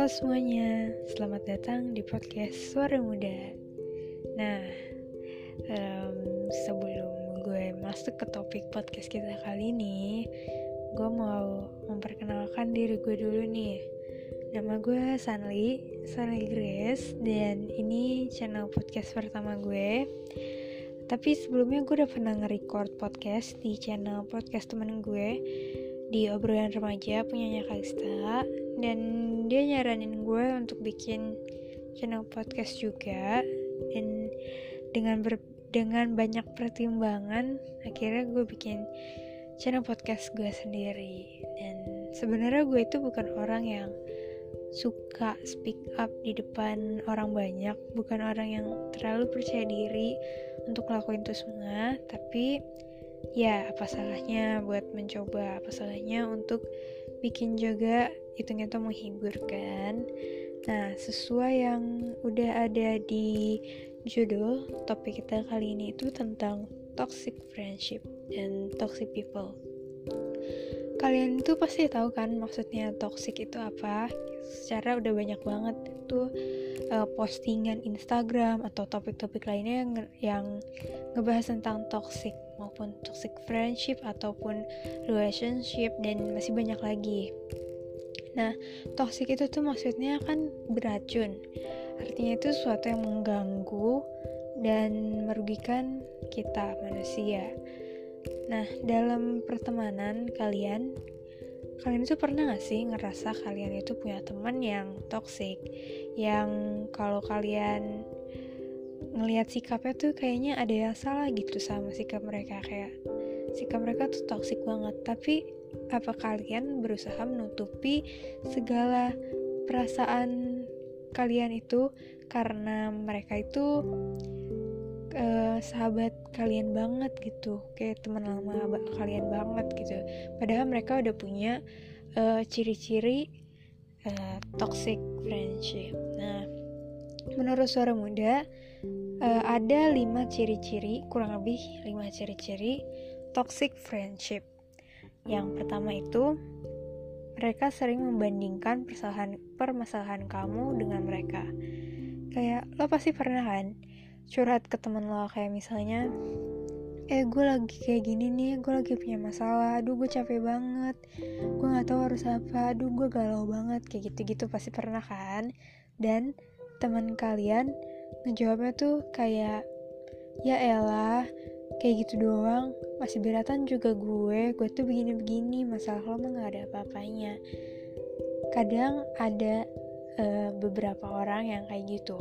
Halo semuanya, selamat datang di podcast Suara Muda. Nah, um, sebelum gue masuk ke topik podcast kita kali ini, gue mau memperkenalkan diri gue dulu nih. Nama gue Sanli, Sanli Grace, dan ini channel podcast pertama gue. Tapi sebelumnya gue udah pernah nge-record podcast di channel podcast temen gue di obrolan remaja punyanya Kalista dan dia nyaranin gue untuk bikin channel podcast juga. Dan dengan ber, dengan banyak pertimbangan akhirnya gue bikin channel podcast gue sendiri. Dan sebenarnya gue itu bukan orang yang suka speak up di depan orang banyak. Bukan orang yang terlalu percaya diri untuk ngelakuin itu semua. Tapi ya apa salahnya buat mencoba? Apa salahnya untuk bikin juga hitungnya tuh menghiburkan nah sesuai yang udah ada di judul topik kita kali ini itu tentang toxic friendship dan toxic people. Kalian tuh pasti tahu kan maksudnya toxic itu apa? Secara udah banyak banget tuh uh, postingan Instagram atau topik-topik lainnya yang, yang ngebahas tentang toxic maupun toxic friendship ataupun relationship dan masih banyak lagi. Nah, toxic itu tuh maksudnya kan beracun. Artinya itu sesuatu yang mengganggu dan merugikan kita manusia. Nah, dalam pertemanan kalian, kalian itu pernah gak sih ngerasa kalian itu punya teman yang toxic, yang kalau kalian ngelihat sikapnya tuh kayaknya ada yang salah gitu sama sikap mereka kayak sikap mereka tuh toxic banget tapi apa kalian berusaha menutupi segala perasaan kalian itu karena mereka itu uh, sahabat kalian banget gitu kayak teman lama kalian banget gitu. Padahal mereka udah punya uh, ciri-ciri uh, toxic friendship. Nah menurut suara muda uh, ada lima ciri-ciri kurang lebih lima ciri-ciri toxic friendship yang pertama itu mereka sering membandingkan permasalahan permasalahan kamu dengan mereka. Kayak lo pasti pernah kan curhat ke temen lo? Kayak misalnya eh gue lagi kayak gini nih gue lagi punya masalah aduh gue capek banget gue nggak tahu harus apa aduh gue galau banget. Kayak gitu-gitu pasti pernah kan? Dan teman kalian ngejawabnya tuh kayak ya elah kayak gitu doang. Masih beratan juga gue. Gue tuh begini-begini. Masalah lo mah gak ada apa-apanya. Kadang ada uh, beberapa orang yang kayak gitu.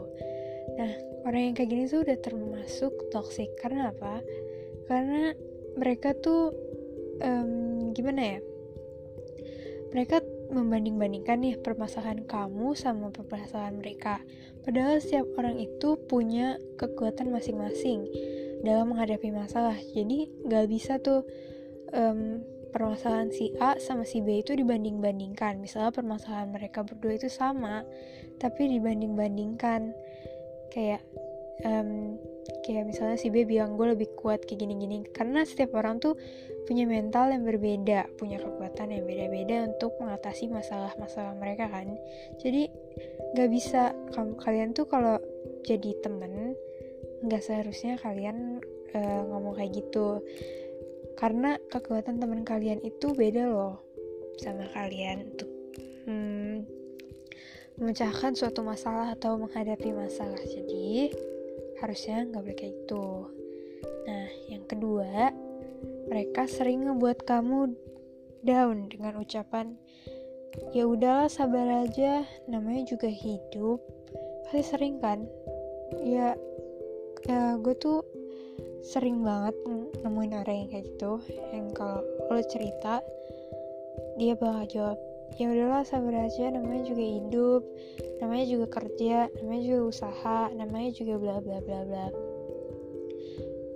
Nah orang yang kayak gini tuh udah termasuk toxic. Karena apa? Karena mereka tuh um, gimana ya? Mereka membanding-bandingkan nih permasalahan kamu sama permasalahan mereka. Padahal setiap orang itu punya kekuatan masing-masing dalam menghadapi masalah. Jadi gak bisa tuh um, permasalahan si A sama si B itu dibanding-bandingkan. Misalnya permasalahan mereka berdua itu sama tapi dibanding-bandingkan. Kayak um, kayak misalnya si B bilang gue lebih kuat kayak gini-gini. Karena setiap orang tuh punya mental yang berbeda punya kekuatan yang beda-beda untuk mengatasi masalah-masalah mereka kan. Jadi nggak bisa. Kalian tuh kalau jadi temen nggak seharusnya kalian uh, ngomong kayak gitu. Karena kekuatan teman kalian itu beda loh sama kalian untuk hmm, memecahkan suatu masalah atau menghadapi masalah. Jadi harusnya nggak boleh kayak gitu. Nah yang kedua mereka sering ngebuat kamu down dengan ucapan ya udahlah sabar aja. Namanya juga hidup. Pasti sering kan? Ya, ya gue tuh sering banget nemuin orang yang kayak gitu. Yang kalau lo cerita dia bakal jawab ya udahlah sabar aja namanya juga hidup namanya juga kerja namanya juga usaha namanya juga bla bla bla bla.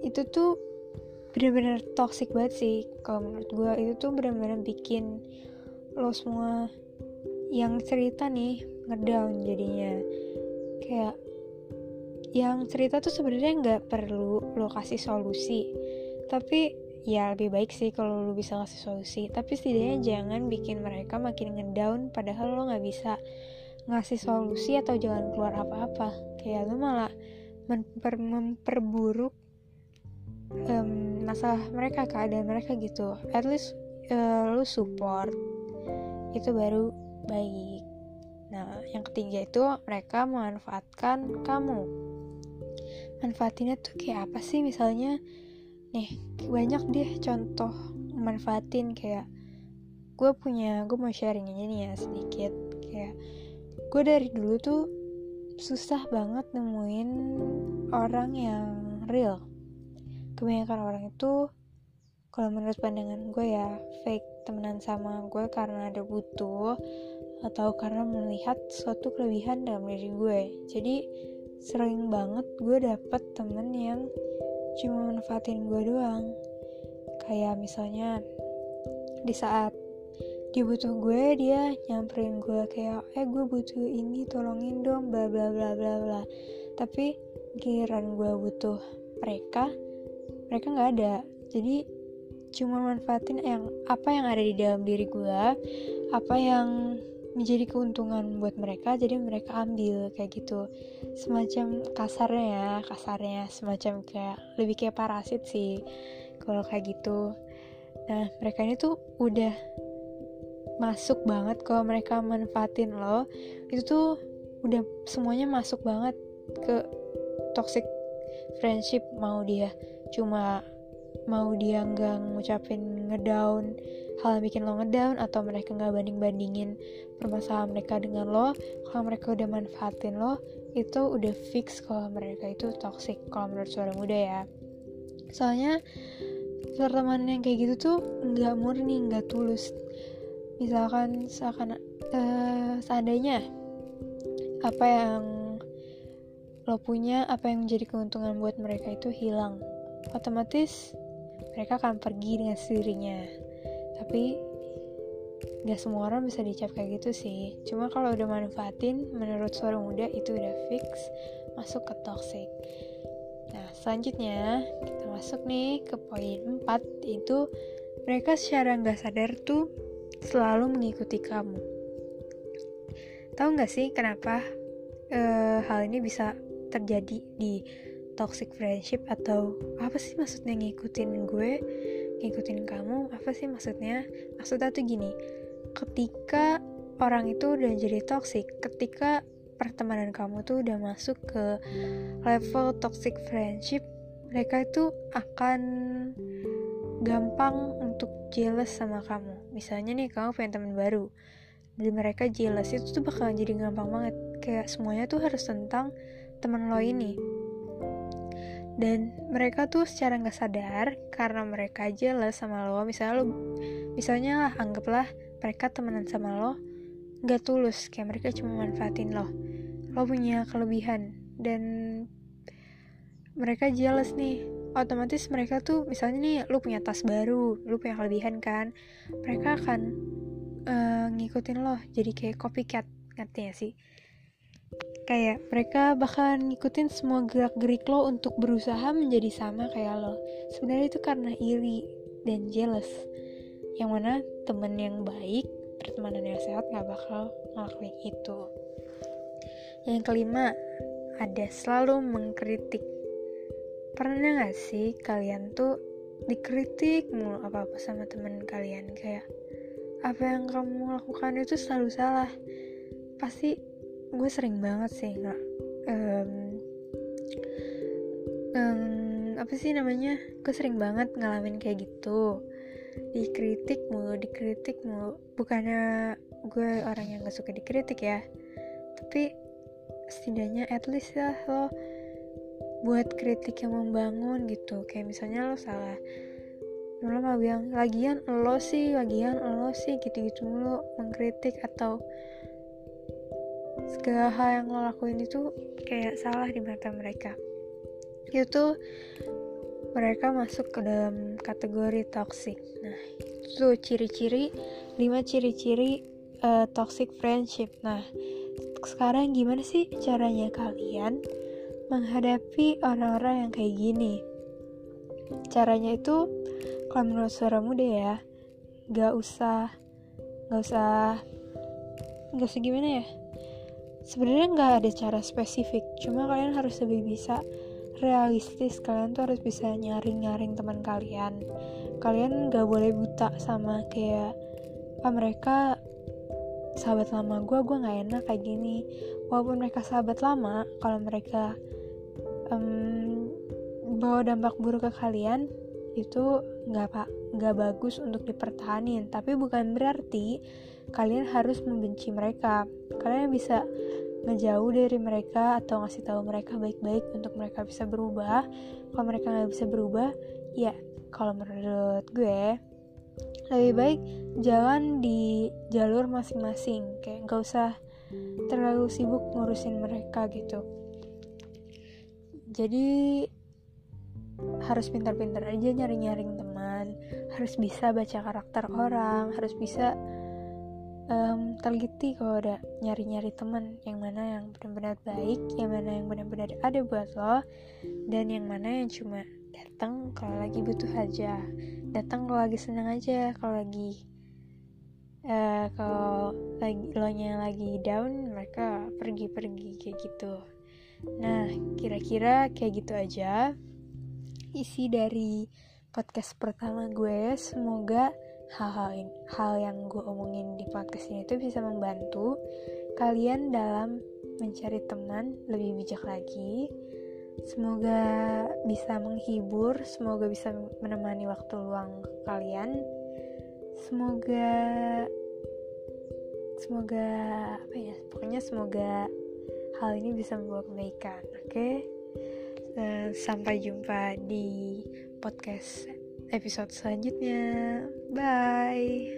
Itu tuh bener-bener toxic banget sih kalau menurut gue. Itu tuh bener-bener bikin lo semua yang cerita nih ngedown jadinya. Kayak yang cerita tuh sebenarnya nggak perlu lo kasih solusi. Tapi ya lebih baik sih kalau lu bisa kasih solusi. Tapi setidaknya jangan bikin mereka makin ngedown padahal lo nggak bisa ngasih solusi atau jalan keluar apa-apa. Kayak lu malah memper memperburuk um, masalah mereka keadaan mereka gitu. At least uh, lu support. Itu baru baik. Nah yang ketiga itu mereka memanfaatkan kamu manfaatinnya tuh kayak apa sih? Misalnya nih banyak deh contoh manfaatin kayak gue punya gue mau sharing aja nih ya sedikit kayak gue dari dulu tuh susah banget nemuin orang yang real. Kebanyakan orang itu kalau menurut pandangan gue ya fake temenan sama gue karena ada butuh atau karena melihat suatu kelebihan dalam diri gue. Jadi sering banget gue dapet temen yang cuma manfaatin gue doang. Kayak misalnya di saat dia butuh gue dia nyamperin gue kayak eh gue butuh ini tolongin dong bla bla bla bla bla. Tapi giliran gue butuh mereka mereka nggak ada. Jadi cuma manfaatin yang apa yang ada di dalam diri gue apa yang menjadi keuntungan buat mereka jadi mereka ambil kayak gitu. Semacam kasarnya ya kasarnya. Semacam kayak lebih kayak parasit sih kalau kayak gitu. Nah mereka ini tuh udah masuk banget kalau mereka manfaatin lo itu tuh udah semuanya masuk banget ke toxic friendship mau dia cuma mau dia nggak ngucapin ngedown hal yang bikin lo ngedown atau mereka nggak banding bandingin permasalahan mereka dengan lo kalau mereka udah manfaatin lo itu udah fix kalau mereka itu toxic kalau menurut suara muda ya. Soalnya pertemanan yang kayak gitu tuh nggak murni nggak tulus. Misalkan seakan uh, seandainya apa yang lo punya apa yang menjadi keuntungan buat mereka itu hilang otomatis mereka akan pergi dengan sendirinya tapi gak semua orang bisa dicap kayak gitu sih. Cuma kalau udah manfaatin menurut suara muda itu udah fix masuk ke toxic. Nah selanjutnya kita masuk nih ke poin 4 itu mereka secara nggak sadar tuh selalu mengikuti kamu. Tahu nggak sih kenapa uh, hal ini bisa terjadi di toxic friendship atau apa sih maksudnya ngikutin gue ngikutin kamu apa sih maksudnya? Maksudnya tuh gini ketika orang itu udah jadi toxic ketika pertemanan kamu tuh udah masuk ke level toxic friendship mereka itu akan gampang untuk jealous sama kamu. Misalnya nih kamu punya teman baru dan mereka jealous itu tuh bakal jadi gampang banget. Kayak semuanya tuh harus tentang teman lo ini dan mereka tuh secara nggak sadar karena mereka jealous sama lo misalnya lo misalnya lah anggaplah mereka temenan sama lo nggak tulus kayak mereka cuma manfaatin lo. Lo punya kelebihan dan mereka jealous nih. Otomatis mereka tuh misalnya nih lo punya tas baru lo punya kelebihan kan mereka akan uh, ngikutin lo. Jadi kayak copycat ngerti ya sih kayak mereka bakal ngikutin semua gerak-gerik lo untuk berusaha menjadi sama kayak lo. Sebenarnya itu karena iri dan jealous. Yang mana temen yang baik pertemanan yang sehat gak bakal ngelakuin itu. Yang kelima ada selalu mengkritik. Pernah gak sih kalian tuh dikritik mulu apa-apa sama temen kalian? Kayak apa yang kamu lakukan itu selalu salah. Pasti gue sering banget sih nggak um, um, apa sih namanya? Gue sering banget ngalamin kayak gitu. Dikritik mulu dikritik mulu. Bukannya gue orang yang gak suka dikritik ya tapi setidaknya at least lah lo buat kritik yang membangun gitu. Kayak misalnya lo salah. Lo mau bilang lagian lo sih lagian lo sih gitu-gitu mulu mengkritik atau segala hal yang lo lakuin itu kayak salah di mata mereka. Itu mereka masuk ke dalam kategori toxic. Nah itu ciri-ciri 5 ciri-ciri uh, toxic friendship. Nah sekarang gimana sih caranya kalian menghadapi orang-orang yang kayak gini? Caranya itu kalau menurut suara muda ya gak usah gak usah gak usah gimana ya sebenarnya nggak ada cara spesifik cuma kalian harus lebih bisa realistis. Kalian tuh harus bisa nyaring-nyaring teman kalian. Kalian nggak boleh buta sama kayak ah mereka sahabat lama gue gue nggak enak kayak gini. Walaupun mereka sahabat lama kalau mereka um, bawa dampak buruk ke kalian itu nggak pak nggak bagus untuk dipertahanin. Tapi bukan berarti kalian harus membenci mereka. Kalian bisa ngejauh dari mereka atau ngasih tahu mereka baik-baik untuk mereka bisa berubah. Kalau mereka nggak bisa berubah ya kalau menurut gue lebih baik jalan di jalur masing-masing. Kayak nggak usah terlalu sibuk ngurusin mereka gitu. Jadi harus pintar-pintar aja nyari-nyaring teman. Harus bisa baca karakter orang. Harus bisa um, teliti kalau udah nyari-nyari teman yang mana yang benar-benar baik yang mana yang benar-benar ada buat lo dan yang mana yang cuma datang kalau lagi butuh aja. Datang kalau lagi senang aja kalau lagi uh, kalau lagi lo nya lagi down mereka pergi-pergi kayak gitu. Nah kira-kira kayak gitu aja. Isi dari podcast pertama gue semoga hal-hal hal yang gue omongin di podcast ini itu bisa membantu kalian dalam mencari teman lebih bijak lagi semoga bisa menghibur semoga bisa menemani waktu luang kalian semoga semoga apa ya pokoknya semoga hal ini bisa membawa kebaikan oke okay? Eh, sampai jumpa di podcast episode selanjutnya. Bye.